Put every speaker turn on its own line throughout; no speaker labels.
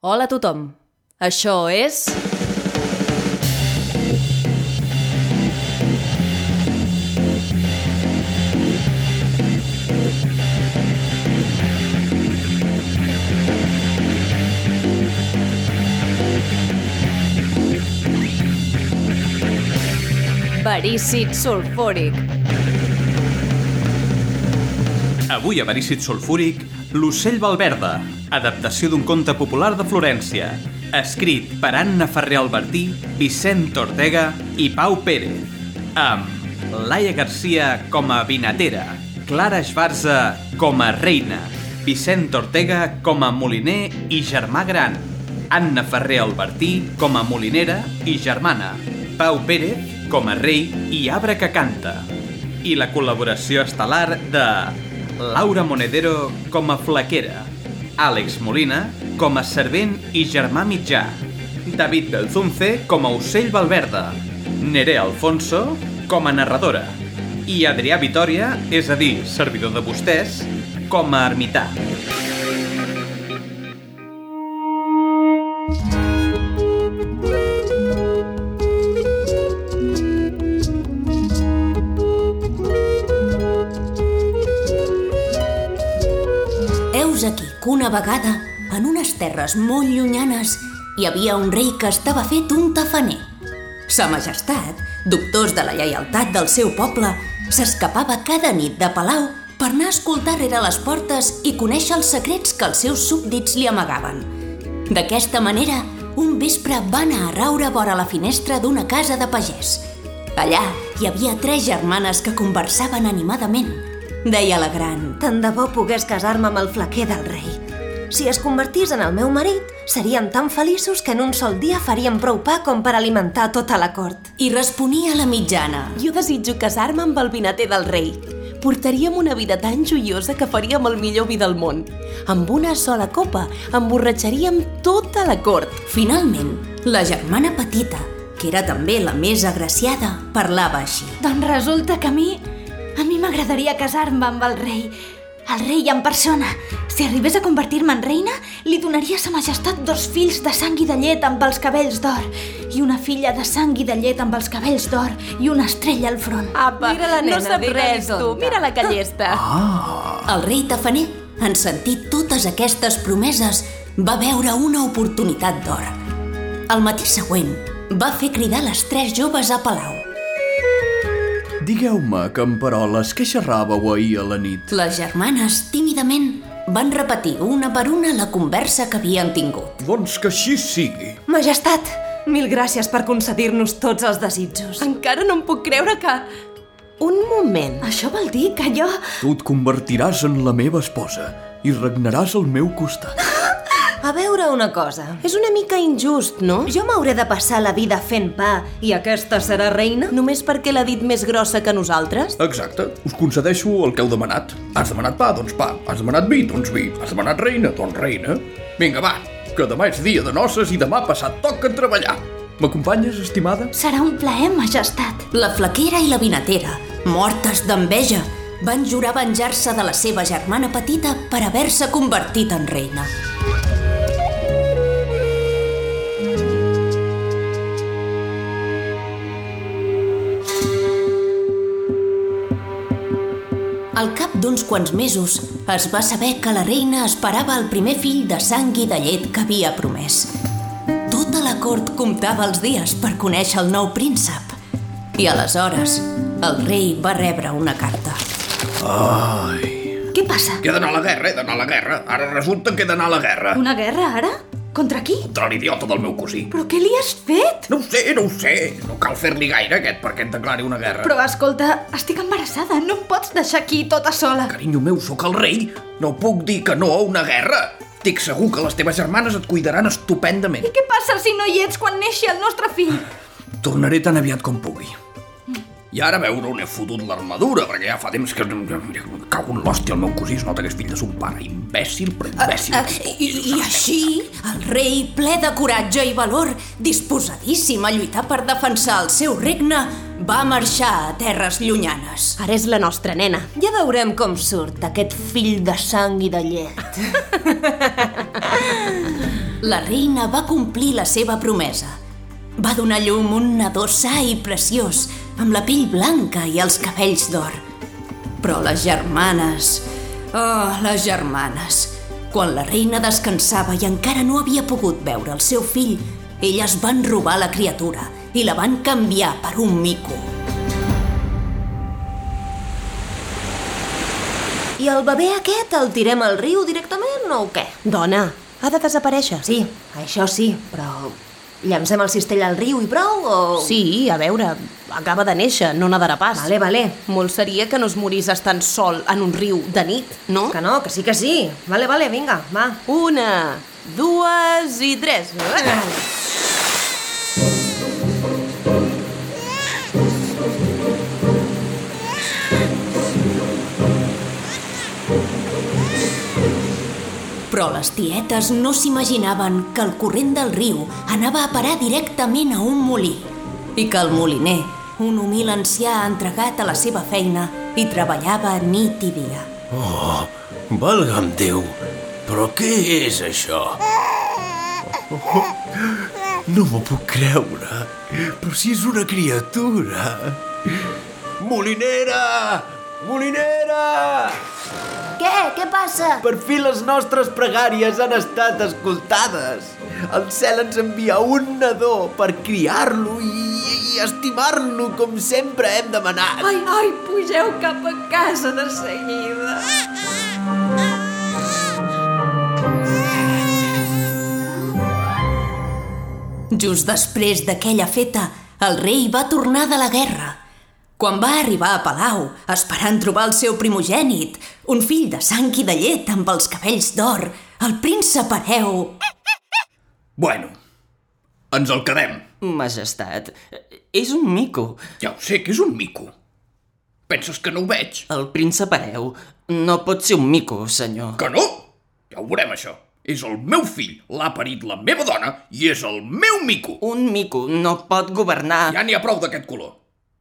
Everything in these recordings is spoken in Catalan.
Hola a tothom. Això és... Verícid sulfúric.
Avui a Verícid Sulfúric, L'ocell Valverda, adaptació d'un conte popular de Florència, escrit per Anna Ferrer Albertí, Vicent Ortega i Pau Pérez, amb Laia Garcia com a vinatera, Clara Esbarza com a reina, Vicent Ortega com a moliner i germà gran, Anna Ferrer Albertí com a molinera i germana, Pau Pérez com a rei i arbre que canta, i la col·laboració estel·lar de Laura Monedero com a flaquera, Àlex Molina com a servent i germà mitjà, David Belzunce com a ocell Valverda, Nerea Alfonso com a narradora i Adrià Vitoria, és a dir, servidor de vostès, com a ermità.
Una vegada, en unes terres molt llunyanes, hi havia un rei que estava fet un tafaner. Sa majestat, doctors de la lleialtat del seu poble, s'escapava cada nit de palau per anar a escoltar rere les portes i conèixer els secrets que els seus súbdits li amagaven. D'aquesta manera, un vespre va anar a raure vora la finestra d'una casa de pagès. Allà hi havia tres germanes que conversaven animadament. Deia la gran,
Tant de bo pogués casar-me amb el flaquer del rei. Si es convertís en el meu marit, seríem tan feliços que en un sol dia faríem prou pa com per alimentar tota la cort.
i responia la mitjana.
Jo desitjo casar-me amb el vinater del rei. Portaríem una vida tan joiosa que faríem el millor vi del món. Amb una sola copa emborratxaríem tota la cort.
Finalment, la germana petita, que era també la més agraciada, parlava així.
Doncs resulta que a mi... A mi m'agradaria casar-me amb el rei. El rei en persona. Si arribés a convertir-me en reina, li donaria a sa majestat dos fills de sang i de llet amb els cabells d'or i una filla de sang i de llet amb els cabells d'or i una estrella al front.
Apa,
Mira la nena,
no sap res, tu.
tonta.
Mira la que llesta.
El rei tafaner, en sentir totes aquestes promeses, va veure una oportunitat d'or. El matí següent, va fer cridar les tres joves a palau.
Digueu-me, camperoles, què xerràveu ahir a la nit?
Les germanes, tímidament, van repetir una per una la conversa que havien tingut.
Doncs que així sigui.
Majestat, mil gràcies per concedir-nos tots els desitjos.
Encara no em puc creure que... Un moment.
Això vol dir que jo...
Tu et convertiràs en la meva esposa i regnaràs al meu costat.
A veure una cosa.
És una mica injust, no?
Jo m'hauré de passar la vida fent pa i aquesta serà reina?
Només perquè l'ha dit més grossa que nosaltres?
Exacte, us concedeixo el que heu demanat. Has demanat pa, doncs pa. Has demanat vi, doncs vi. Has demanat reina, doncs reina. Vinga, va, que demà és dia de noces i demà passat toca treballar. M'acompanyes, estimada?
Serà un plaer, majestat.
La flaquera i la vinatera, mortes d'enveja, van jurar venjar-se de la seva germana petita per haver-se convertit en reina. Al cap d'uns quants mesos es va saber que la reina esperava el primer fill de sang i de llet que havia promès. Tota la cort comptava els dies per conèixer el nou príncep. I aleshores el rei va rebre una carta.
Ai...
Què passa?
Que he d'anar a la guerra, he d'anar a la guerra. Ara resulta que he d'anar a la guerra.
Una guerra, ara? Contra qui?
Contra l'idiota del meu cosí.
Però què li has fet?
No ho sé, no ho sé. No cal fer-li gaire, aquest, perquè et declari una guerra.
Però escolta, estic embarassada, no em pots deixar aquí tota sola.
Carinyo meu, sóc el rei. No puc dir que no a una guerra. Estic segur que les teves germanes et cuidaran estupendament.
I què passa si no hi ets quan neixi el nostre fill?
Tornaré tan aviat com pugui. I ara veure on he fotut l'armadura, perquè ja fa temps que... Cago en l'hòstia, el meu cosí es nota que és fill de son pare. Imbècil, però imbècil.
Eh, I, I així, el rei, ple de coratge i valor, disposadíssim a lluitar per defensar el seu regne, va marxar a terres llunyanes.
Ara és la nostra nena.
Ja veurem com surt aquest fill de sang i de llet.
la reina va complir la seva promesa. Va donar llum un nadó sa i preciós, amb la pell blanca i els cabells d'or. Però les germanes... Oh, les germanes... Quan la reina descansava i encara no havia pogut veure el seu fill, elles van robar la criatura i la van canviar per un mico.
I el bebè aquest el tirem al riu directament o què?
Dona, ha de desaparèixer.
Sí, això sí, però llancem el cistell al riu i prou o...
Sí, a veure, acaba de néixer, no nadarà pas.
Vale, vale.
Molt seria que no es morís estant sol en un riu de nit, no?
Que no, que sí que sí. Vale, vale, vinga, va.
Una, dues i tres.
Però les tietes no s'imaginaven que el corrent del riu anava a parar directament a un molí i que el moliner, un humil ancià entregat a la seva feina, hi treballava nit i dia.
Oh, valga'm Déu, però què és això? Oh, no m'ho puc creure, però si és una criatura. Molinera! Molinera!
Què? Què passa?
Per fi les nostres pregàries han estat escoltades. El cel ens envia un nadó per criar-lo i, i estimar-lo com sempre hem demanat.
Ai, ai, pugeu cap a casa de seguida.
Just després d'aquella feta, el rei va tornar de la guerra. Quan va arribar a Palau, esperant trobar el seu primogènit, un fill de sang i de llet amb els cabells d'or, el príncep hereu...
Bueno, ens el quedem.
Majestat, és un mico.
Ja ho sé que és un mico. Penses que no ho veig?
El príncep hereu no pot ser un mico, senyor.
Que no? Ja ho veurem, això. És el meu fill, l'ha parit la meva dona i és el meu mico.
Un mico no pot governar...
Ja n'hi ha prou d'aquest color.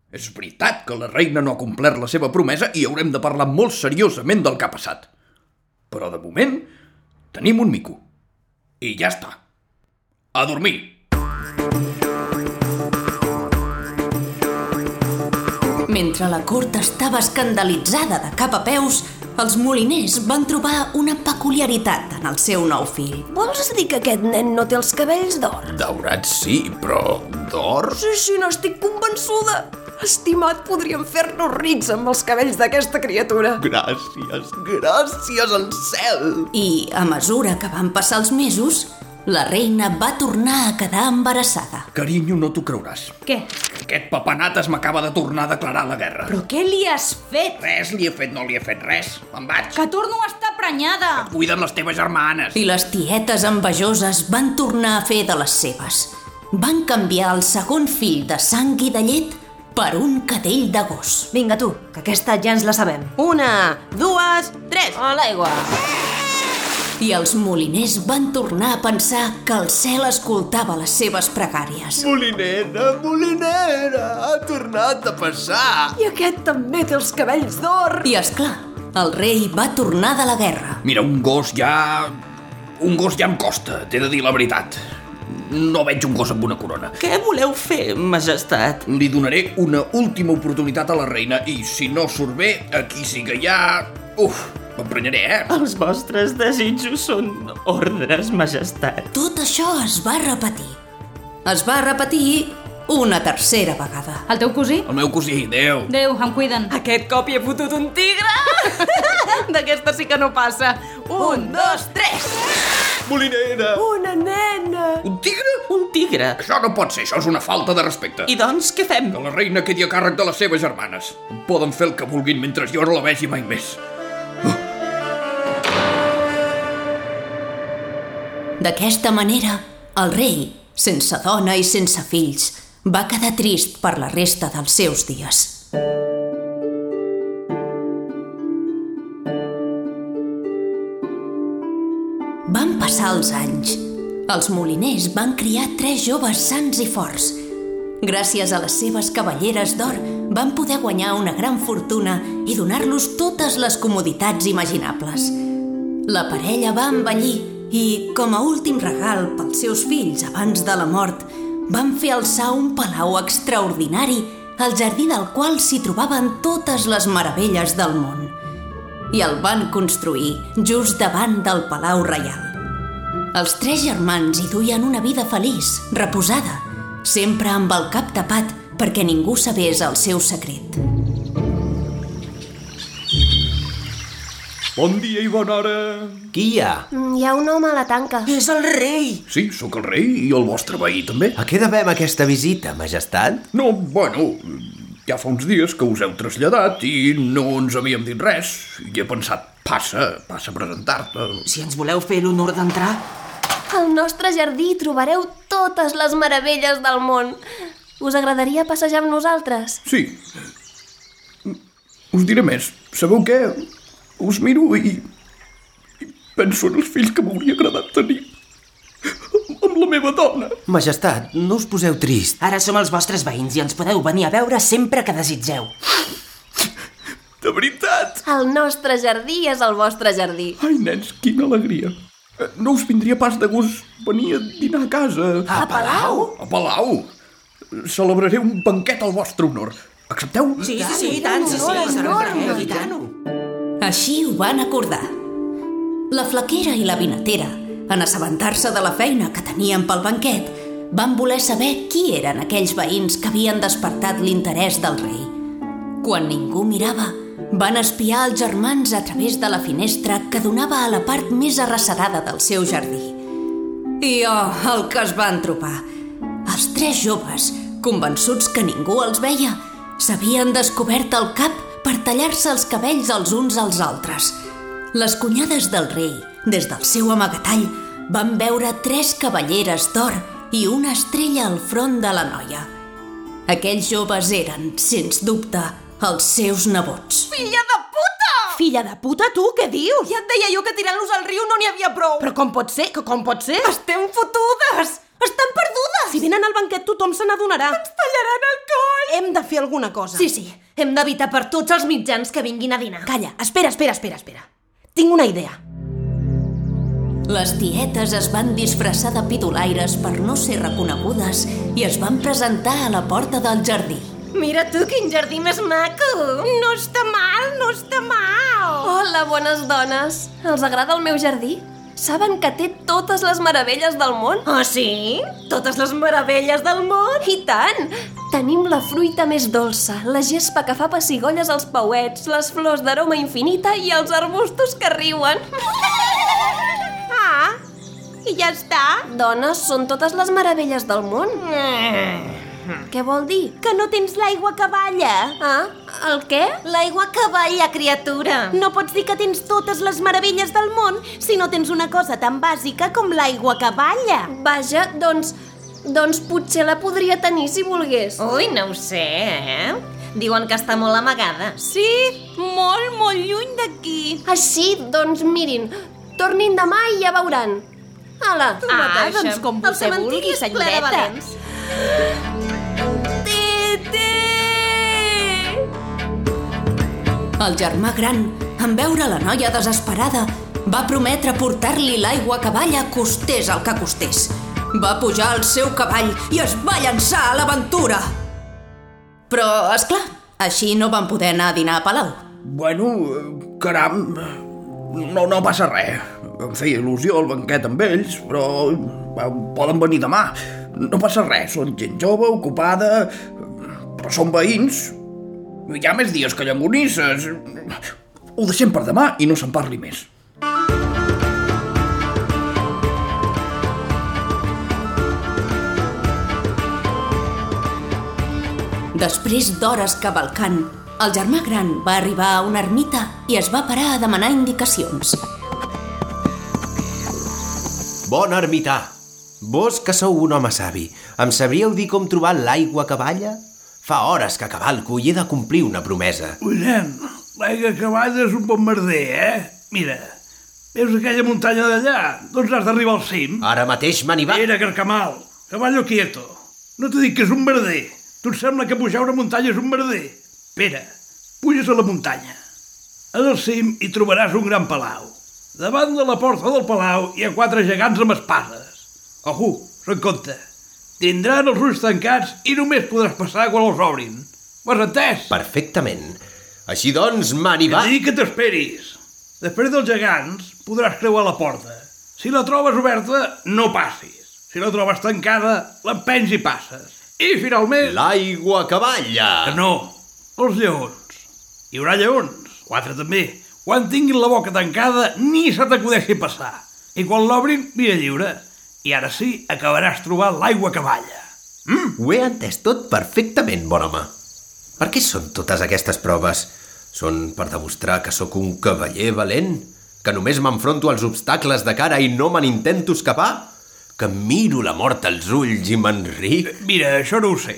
És veritat que la reina no ha complert la seva promesa i haurem de parlar molt seriosament del que ha passat. Però de moment tenim un mico. I ja està. A dormir.
Mentre la cort estava escandalitzada de cap a peus, els moliners van trobar una peculiaritat en el seu nou fill.
Vols dir que aquest nen no té els cabells d'or?
Daurat sí, però d'or?
Sí, sí, n'estic convençuda. Estimat, podríem fer-nos rics amb els cabells d'aquesta criatura.
Gràcies, gràcies al cel.
I, a mesura que van passar els mesos, la reina va tornar a quedar embarassada.
Carinyo, no t'ho creuràs.
Què?
Aquest papanates m'acaba de tornar a declarar la guerra.
Però què li has fet?
Res li he fet, no li he fet res. Me'n vaig.
Que torno a estar prenyada.
Cuida'n les teves germanes.
I les tietes envejoses van tornar a fer de les seves. Van canviar el segon fill de sang i de llet per un cadell de gos.
Vinga, tu, que aquesta ja ens la sabem.
Una, dues, tres.
A l'aigua.
I els moliners van tornar a pensar que el cel escoltava les seves pregàries.
Molinera, molinera, ha tornat a passar.
I aquest també té els cabells d'or.
I, és clar, el rei va tornar de la guerra.
Mira, un gos ja... Un gos ja em costa, t'he de dir la veritat. No veig un gos amb una corona.
Què voleu fer, majestat?
Li donaré una última oportunitat a la reina i si no surt bé, aquí sí que ja... Uf, m'emprenyaré, eh?
Els vostres desitjos són ordres, majestat.
Tot això es va repetir. Es va repetir una tercera vegada.
El teu cosí?
El meu cosí, Déu.
Déu, em cuiden.
Aquest cop hi he fotut un tigre! D'aquesta sí que no passa. Un, dos, tres!
Molinera.
Una nena.
Un tigre?
Un tigre.
Això no pot ser, això és una falta de respecte.
I doncs, què fem?
Que la reina quedi a càrrec de les seves germanes. Poden fer el que vulguin mentre jo no la vegi mai més.
D'aquesta manera, el rei, sense dona i sense fills, va quedar trist per la resta dels seus dies. Van passar els anys. Els moliners van criar tres joves sants i forts. Gràcies a les seves cavalleres d'or, van poder guanyar una gran fortuna i donar-los totes les comoditats imaginables. La parella va envellir i, com a últim regal pels seus fills abans de la mort, van fer alçar un palau extraordinari al jardí del qual s'hi trobaven totes les meravelles del món. I el van construir just davant del Palau Reial. Els tres germans hi duien una vida feliç, reposada, sempre amb el cap tapat perquè ningú sabés el seu secret.
Bon dia i bona hora.
Qui hi ha?
Mm, Hi ha un home a la tanca.
És el rei!
Sí, sóc el rei i el vostre veí també.
A què devem aquesta visita, majestat?
No, bueno, ja fa uns dies que us heu traslladat i no ens havíem dit res. I he pensat, passa, passa a presentar-te.
Si ens voleu fer l'honor d'entrar...
Al nostre jardí trobareu totes les meravelles del món. Us agradaria passejar amb nosaltres?
Sí. Us diré més. Sabeu què? Us miro i, i penso en els fills que m'hauria agradat tenir amb la meva dona.
Majestat, no us poseu trist.
Ara som els vostres veïns i ens podeu venir a veure sempre que desitgeu.
De veritat.
El nostre jardí és el vostre jardí.
Ai, nens, quina alegria. Eh, No us vindria pas de gust venir a dinar a casa.
A Palau?
A Palau. Celebraré un banquet al vostre honor. Accepteu?
Sí, sí, sí, i tant, sí, sí, sí, i tant.
Així ho van acordar. La flaquera i la vinatera, en assabentar-se de la feina que tenien pel banquet, van voler saber qui eren aquells veïns que havien despertat l'interès del rei. Quan ningú mirava, van espiar els germans a través de la finestra que donava a la part més arrecerada del seu jardí. I oh, el que es van trobar! Els tres joves, convençuts que ningú els veia, s'havien descobert el cap per tallar-se els cabells els uns als altres. Les cunyades del rei, des del seu amagatall, van veure tres cavalleres d'or i una estrella al front de la noia. Aquells joves eren, sens dubte, els seus nebots.
Filla de puta!
Filla de puta, tu, què dius?
Ja et deia jo que tirant-los al riu no n'hi havia prou.
Però com pot ser? Que com pot ser?
Estem fotudes! Estan perdudes!
Si venen al banquet tothom se n'adonarà.
Ens tallaran el coll!
Hem de fer alguna cosa.
Sí, sí, hem d'evitar per tots els mitjans que vinguin a dinar.
Calla, espera, espera, espera, espera. Tinc una idea.
Les tietes es van disfressar de pitolaires per no ser reconegudes i es van presentar a la porta del jardí.
Mira tu, quin jardí més maco!
No està mal, no està mal!
Hola, bones dones! Els agrada el meu jardí? Saben que té totes les meravelles del món?
Ah, sí? Totes les meravelles del món?
I tant! Tenim la fruita més dolça, la gespa que fa pessigolles als pauets, les flors d'aroma infinita i els arbustos que riuen.
Ah, i ja està?
Dones, són totes les meravelles del món. Què vol dir?
Que no tens l'aigua que balla.
Ah, el què?
L'aigua que balla, criatura. No pots dir que tens totes les meravelles del món si no tens una cosa tan bàsica com l'aigua que balla.
Vaja, doncs... Doncs potser la podria tenir si volgués.
Ui, no ho sé, eh? Diuen que està molt amagada. Sí, molt, molt lluny d'aquí.
Així, doncs mirin, tornin demà i ja veuran. Ala, tu
Ah, doncs com
El
vostè vulgui,
és ple de
senyoreta.
Valents.
El germà gran, en veure la noia desesperada, va prometre portar-li l'aigua que balla costés el que costés. Va pujar al seu cavall i es va llançar a l'aventura. Però, és clar, així no van poder anar a dinar a Palau.
Bueno, caram, no, no passa res. Em feia il·lusió el banquet amb ells, però poden venir demà. No passa res, són gent jove, ocupada, però són veïns. Hi ha més dies que llangonisses. Ho deixem per demà i no se'n parli més.
Després d'hores cavalcant, el germà gran va arribar a una ermita i es va parar a demanar indicacions.
Bon ermità! Vos que sou un home savi, em sabríeu dir com trobar l'aigua que balla? Fa hores que cavalco i he de complir una promesa.
Nen, l'aigua que és un bon merder, eh? Mira, veus aquella muntanya d'allà? Doncs has d'arribar al cim.
Ara mateix me n'hi va.
Era Carcamal, caballo quieto. No t'he dit que és un merder. Tu sembla que pujar una muntanya és un merder? Espera, puges a la muntanya. En el cim hi trobaràs un gran palau. Davant de la porta del palau hi ha quatre gegants amb espases. Ojo, en compte. Tindran els ulls tancats i només podràs passar quan els obrin. Ho has entès?
Perfectament. Així doncs, mani va...
Dic que t'esperis. Després dels gegants podràs creuar la porta. Si la trobes oberta, no passis. Si la trobes tancada, l'empens i passes. I finalment...
L'aigua que balla!
Que no, els lleons. Hi haurà lleons, quatre també. Quan tinguin la boca tancada, ni se t'acudeixi passar. I quan l'obrin, via lliure. I ara sí, acabaràs trobant l'aigua que balla.
Mm? Ho he entès tot perfectament, bon home. Per què són totes aquestes proves? Són per demostrar que sóc un cavaller valent? Que només m'enfronto als obstacles de cara i no me n'intento escapar? Que miro la mort als ulls i me'n ric?
Mira, això no ho sé.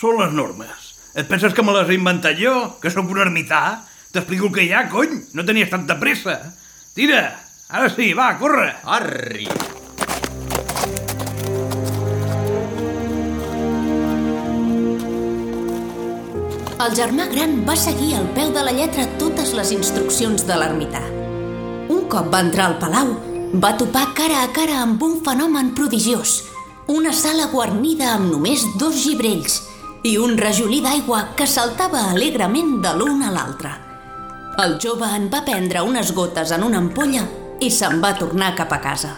Són les normes. Et penses que me les he inventat jo? Que sóc un ermità? T'explico el que hi ha, cony! No tenies tanta pressa! Tira! Ara sí, va, corre!
Arri!
El germà gran va seguir al peu de la lletra totes les instruccions de l'ermità. Un cop va entrar al palau, va topar cara a cara amb un fenomen prodigiós, una sala guarnida amb només dos gibrells i un rajolí d'aigua que saltava alegrement de l'un a l'altre. El jove en va prendre unes gotes en una ampolla i se'n va tornar cap a casa.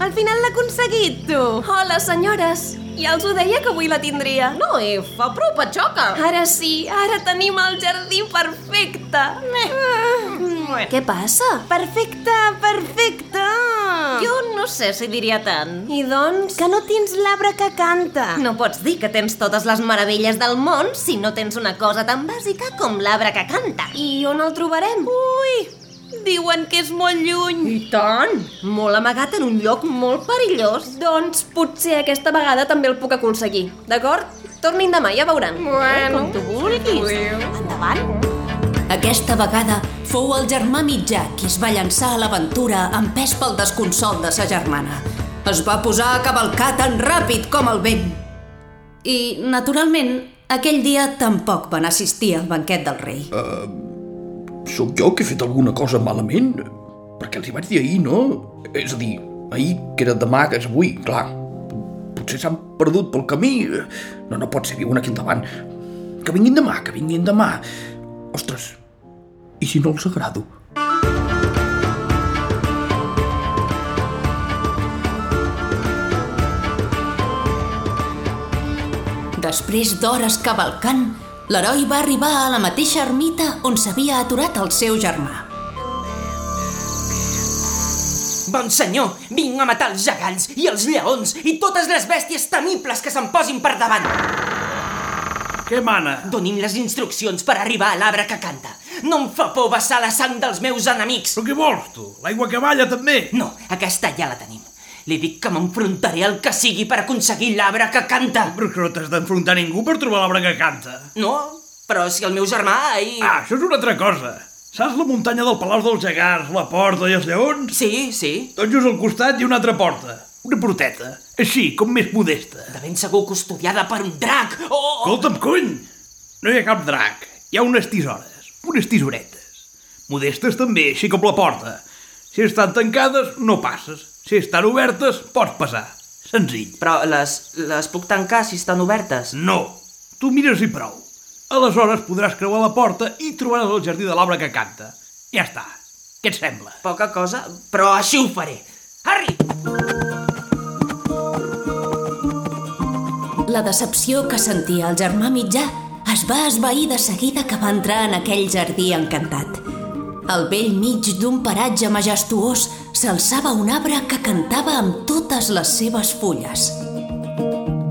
Al final l'ha aconseguit, tu!
Hola, senyores. Ja els ho deia que avui la tindria.
No, eh, fa prou patxoca.
Ara sí, ara tenim el jardí perfecte.
Ah. Què passa? Perfecte, perfecte!
Jo no sé si diria tant.
I doncs, que no tens l'arbre que canta.
No pots dir que tens totes les meravelles del món si no tens una cosa tan bàsica com l'arbre que canta.
I on el trobarem?
Ui, diuen que és molt lluny.
I tant!
Molt amagat en un lloc molt perillós.
Doncs potser aquesta vegada també el puc aconseguir, d'acord? Tornin demà, ja veuran.
Bueno, com tu vulguis.
Endavant!
Aquesta vegada fou el germà mitjà qui es va llançar a l'aventura empès pel desconsol de sa germana. Es va posar a cavalcar tan ràpid com el vent. I, naturalment, aquell dia tampoc van assistir al banquet del rei.
Sóc jo que he fet alguna cosa malament? Perquè els hi vaig dir ahir, no? És a dir, ahir que era demà, que és avui, clar. Potser s'han perdut pel camí. No, no pot ser, viuen aquí al davant. Que vinguin demà, que vinguin demà. Ostres, i si no els agrado?
Després d'hores cavalcant, l'heroi va arribar a la mateixa ermita on s'havia aturat el seu germà.
Bon senyor, vinc a matar els gegants i els lleons i totes les bèsties temibles que se'n posin per davant.
Què mana?
Doni'm les instruccions per arribar a l'arbre que canta. No em fa por vessar la sang dels meus enemics.
Però què vols, tu? L'aigua que balla, també?
No, aquesta ja la tenim. Li dic que m'enfrontaré al que sigui per aconseguir l'arbre que canta.
Però que no t'has d'enfrontar ningú per trobar l'arbre que canta.
No, però si el meu germà ahir...
Ah, això és una altra cosa. Saps la muntanya del Palau dels Gegants, la porta i els lleons?
Sí, sí.
Doncs just al costat hi ha una altra porta. Una porteta. Així, com més modesta.
De ben segur custodiada per un drac. Oh!
Escolta'm, cony! No hi ha cap drac. Hi ha unes tisores. Unes tisoretes. Modestes també, així com la porta. Si estan tancades, no passes. Si estan obertes, pots passar. Senzill.
Però les, les puc tancar si estan obertes?
No. Tu mires i prou. Aleshores podràs creuar la porta i trobaràs el jardí de l'arbre que canta. Ja està. Què et sembla?
Poca cosa, però així ho faré. Harry!
La decepció que sentia el germà mitjà es va esvair de seguida que va entrar en aquell jardí encantat. Al vell mig d'un paratge majestuós s'alçava un arbre que cantava amb totes les seves fulles.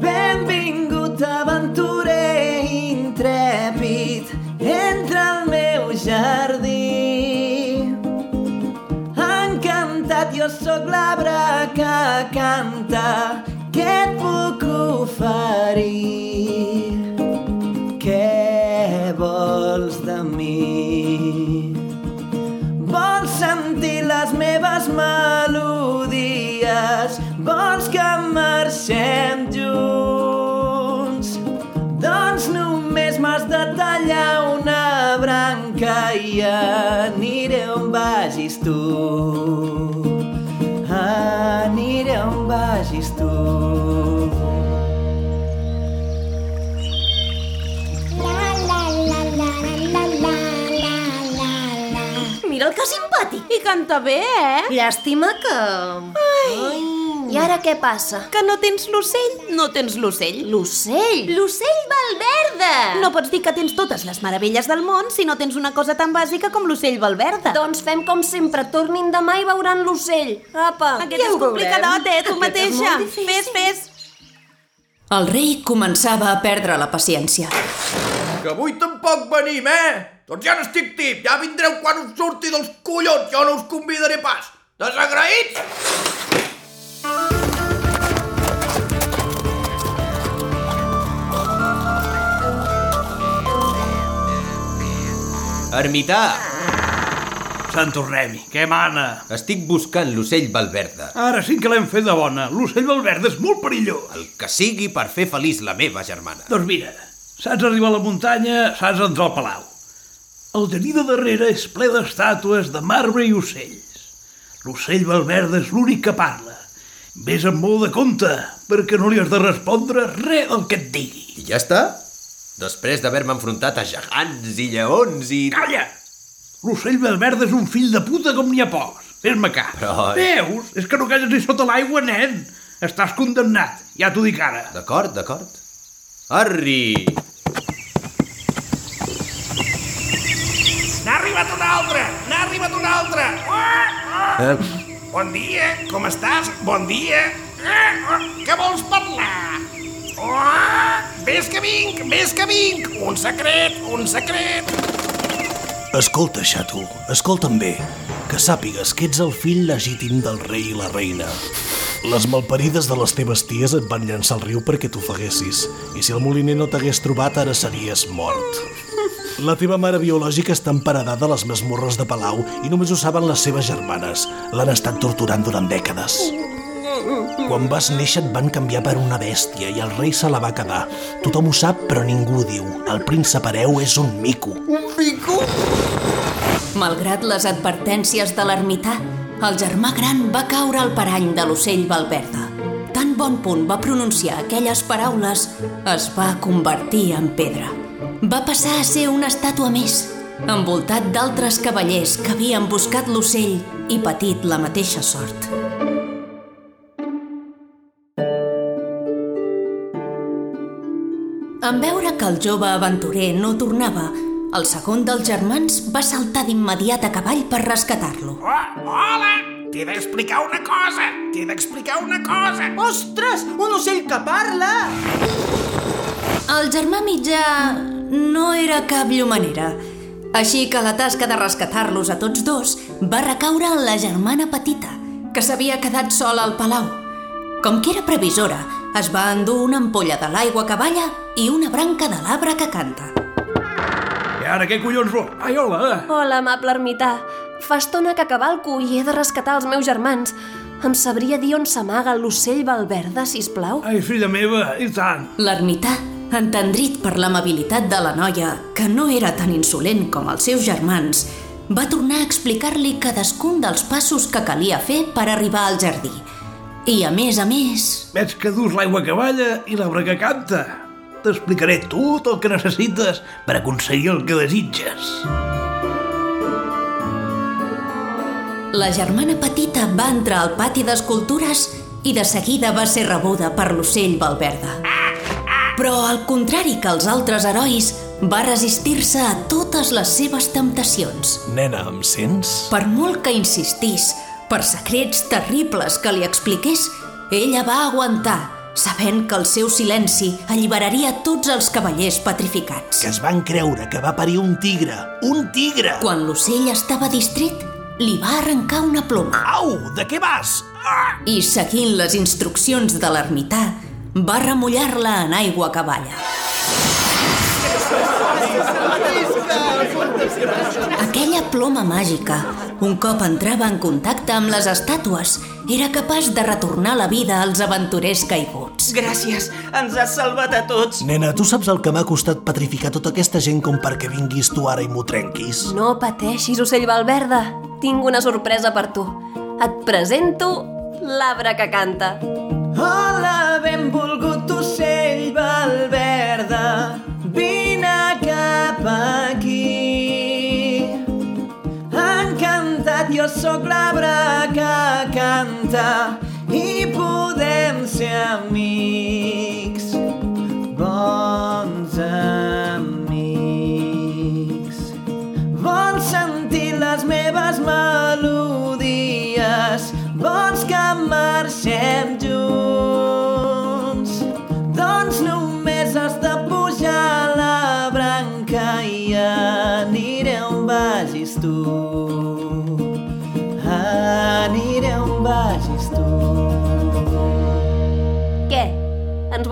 Benvingut aventurer intrèpid, entra al meu jardí. Encantat, jo sóc l'arbre que canta, aniré on vagis tu. Aniré on vagis tu.
Mira el que simpàtic.
I canta bé, eh?
Llàstima que... Ai. I ara què passa?
Que no tens l'ocell? No tens l'ocell.
L'ocell? L'ocell Valverda!
No pots dir que tens totes les meravelles del món si no tens una cosa tan bàsica com l'ocell Valverda.
Doncs fem com sempre, tornin demà i veuran l'ocell. Apa,
Aquest
ja
és complicadot, eh? Tu
Aquest
mateixa. Fes, fes.
El rei començava a perdre la paciència.
Que avui tampoc venim, eh? Doncs ja n'estic tip, ja vindreu quan us surti dels collons, jo no us convidaré pas. Desagraïts?
Ermità,
Sant Tornem-hi, què mana?
estic buscant l'ocell Valverda.
Ara sí que l'hem fet de bona. L'ocell Valverde és molt perillós.
El que sigui per fer feliç la meva germana.
Doncs mira, saps arribar a la muntanya, saps entrar al palau. El jardí de darrere és ple d'estàtues de marbre i ocells. L'ocell Valverde és l'únic que parla. Vés amb molt de compte, perquè no li has de respondre res del que et digui.
I ja està? Després d'haver-me enfrontat a gegants i lleons i...
Calla! L'ocell Valverde és un fill de puta com n'hi ha pocs. Fes-me cap.
Però-
Veus? És que no calles ni sota l'aigua, nen. Estàs condemnat, ja t'ho dic ara.
D'acord, d'acord. Arri!
N'ha arribat un altre! N'ha arribat un altre!
Eh,
Bon dia, com estàs? Bon dia! Ah, Què vols parlar? Oh, ves que vinc, ves que vinc! Un secret, un secret!
Escolta, xato, escolta'm bé. Que sàpigues que ets el fill legítim del rei i la reina. Les malparides de les teves ties et van llançar al riu perquè t'ofeguessis, i si el moliner no t'hagués trobat ara series mort. La teva mare biològica està emparedada a les masmorres de Palau i només ho saben les seves germanes. L'han estat torturant durant dècades. Quan vas néixer et van canviar per una bèstia i el rei se la va quedar. Tothom ho sap, però ningú ho diu. El príncep hereu és un mico.
Un mico?
Malgrat les advertències de l'ermità, el germà gran va caure al parany de l'ocell Valverda. Tan bon punt va pronunciar aquelles paraules, es va convertir en pedra. Va passar a ser una estàtua més, envoltat d'altres cavallers que havien buscat l'ocell i patit la mateixa sort. En veure que el jove aventurer no tornava, el segon dels germans va saltar d'immediat a cavall per rescatar-lo.
Oh, hola! T'he d'explicar una cosa! T'he d'explicar una cosa!
Ostres, un ocell que parla!
El germà mitjà no era cap llumanera, així que la tasca de rescatar-los a tots dos va recaure en la germana petita, que s'havia quedat sola al palau. Com que era previsora, es va endur una ampolla de l'aigua que balla i una branca de l'arbre que canta.
I ara què collons vol? Ai, hola!
Hola, amable ermità. Fa estona que cavalco i he de rescatar els meus germans. Em sabria dir on s'amaga l'ocell Valverda, sisplau?
Ai, filla meva, i tant!
L'ermità, entendrit per l'amabilitat de la noia, que no era tan insolent com els seus germans, va tornar a explicar-li cadascun dels passos que calia fer per arribar al jardí. I a més a més...
Veig que dus l'aigua que balla i l'arbre que canta. T'explicaré tot el que necessites per aconseguir el que desitges.
La germana petita va entrar al pati d'escultures i de seguida va ser rebuda per l'ocell Valverda. Però, al contrari que els altres herois, va resistir-se a totes les seves temptacions.
Nena, em sents?
Per molt que insistís, per secrets terribles que li expliqués, ella va aguantar, sabent que el seu silenci alliberaria tots els cavallers petrificats.
Que es van creure que va parir un tigre. Un tigre!
Quan l'ocell estava distret, li va arrencar una ploma.
Au, de què vas?
I, seguint les instruccions de l'ermità, va remullar-la en aigua que balla. Aquella ploma màgica, un cop entrava en contacte amb les estàtues, era capaç de retornar la vida als aventurers caiguts.
Gràcies, ens has salvat a tots.
Nena, tu saps el que m'ha costat petrificar tota aquesta gent com perquè vinguis tu ara i m'ho trenquis?
No pateixis, ocell Valverda. Tinc una sorpresa per tu. Et presento l'arbre que canta.
Hola, benvolgut sóc l'arbre que canta i podem ser amics, bons amics. Vols sentir les meves melodies, vols que marxem junts.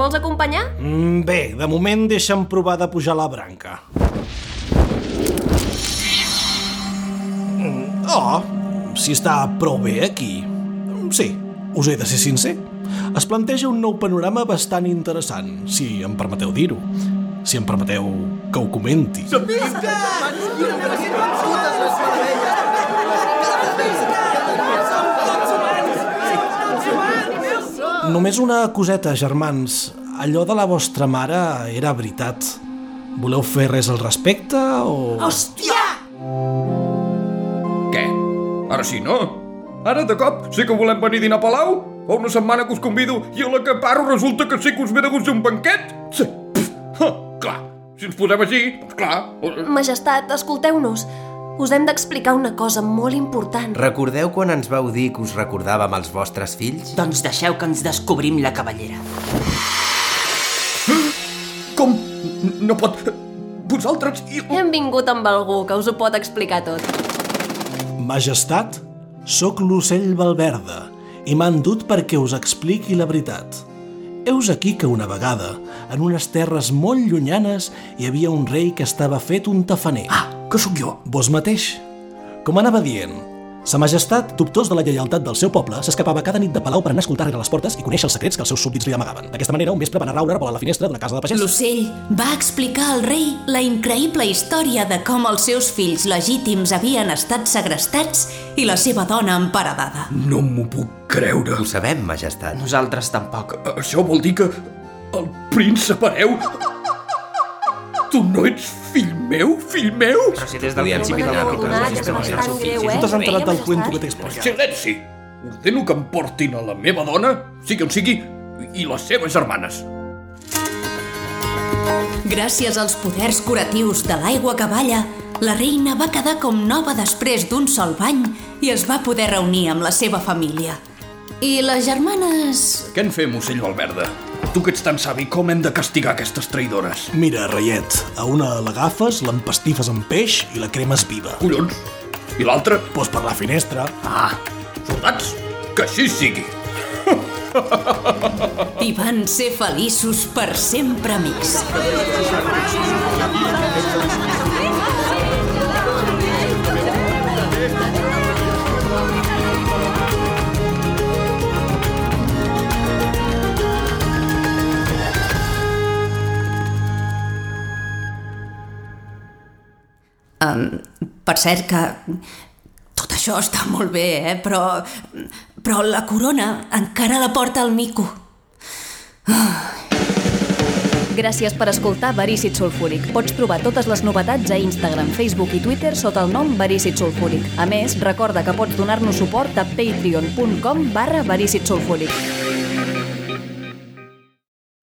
Vols acompanyar?
Mm, bé, de moment deixa'm provar de pujar la branca. Mm, oh, si està prou bé aquí. Mm, Sí, us he de ser sincer. Es planteja un nou panorama bastant interessant, si em permeteu dir-ho. Si em permeteu que ho comenti. Només una coseta, germans. Allò de la vostra mare era veritat. Voleu fer res al respecte o...
Hòstia!
Què? Ara sí, no? Ara, de cop, sí que volem venir a dinar a Palau? Fa una setmana que us convido i a la que paro resulta que sí que us ve de gust un banquet? Sí. Pff, ha, clar, si ens posem així, doncs clar...
Majestat, escolteu-nos. Us hem d'explicar una cosa molt important.
Recordeu quan ens vau dir que us recordàvem els vostres fills?
Doncs deixeu que ens descobrim la cavallera.
Com? No pot... Vosaltres i...
Hem vingut amb algú que us ho pot explicar tot.
Majestat, sóc l'ocell Valverda i m'han dut perquè us expliqui la veritat. Heus aquí que una vegada, en unes terres molt llunyanes, hi havia un rei que estava fet un tafaner.
Ah, que sóc jo?
Vos mateix. Com anava dient, Sa majestat, dubtós de la lleialtat del seu poble, s'escapava cada nit de palau per anar a escoltar rere les portes i conèixer els secrets que els seus súbdits li amagaven. D'aquesta manera, un vespre van a raure a la finestra d'una casa de pagès.
L'ocell va explicar al rei la increïble història de com els seus fills legítims havien estat segrestats i la seva dona emparedada.
No m'ho puc creure.
Ho sabem, majestat.
Nosaltres tampoc.
Això vol dir que el príncep hereu... Tu no ets fill meu, fill meu?
Però si des del principi de la
Tu t'has enterat del cuento que t'he explicat.
Silenci! Ordeno que em portin a la meva dona, sigui on sigui, i les seves germanes.
Gràcies als poders curatius de l'aigua que balla, la reina va quedar com nova després d'un sol bany i es va poder reunir amb la seva família. I les germanes...
Què en fem, ocell Valverda? Tu que ets tan savi, com hem de castigar aquestes traïdores?
Mira, reiet, a una l'agafes, l'empastifes amb peix i la cremes viva.
Collons! I l'altra?
Pues per la finestra.
Ah, soldats, que així sigui.
I van ser feliços per sempre amics. Um, per cert que tot això està molt bé, eh? però, però la corona encara la porta el mico.
Gràcies per escoltar Verícid Sulfúric. Pots trobar totes les novetats a Instagram, Facebook i Twitter sota el nom Verícid Sulfúric. A més, recorda que pots donar-nos suport a patreon.com barra Verícid Sulfúric.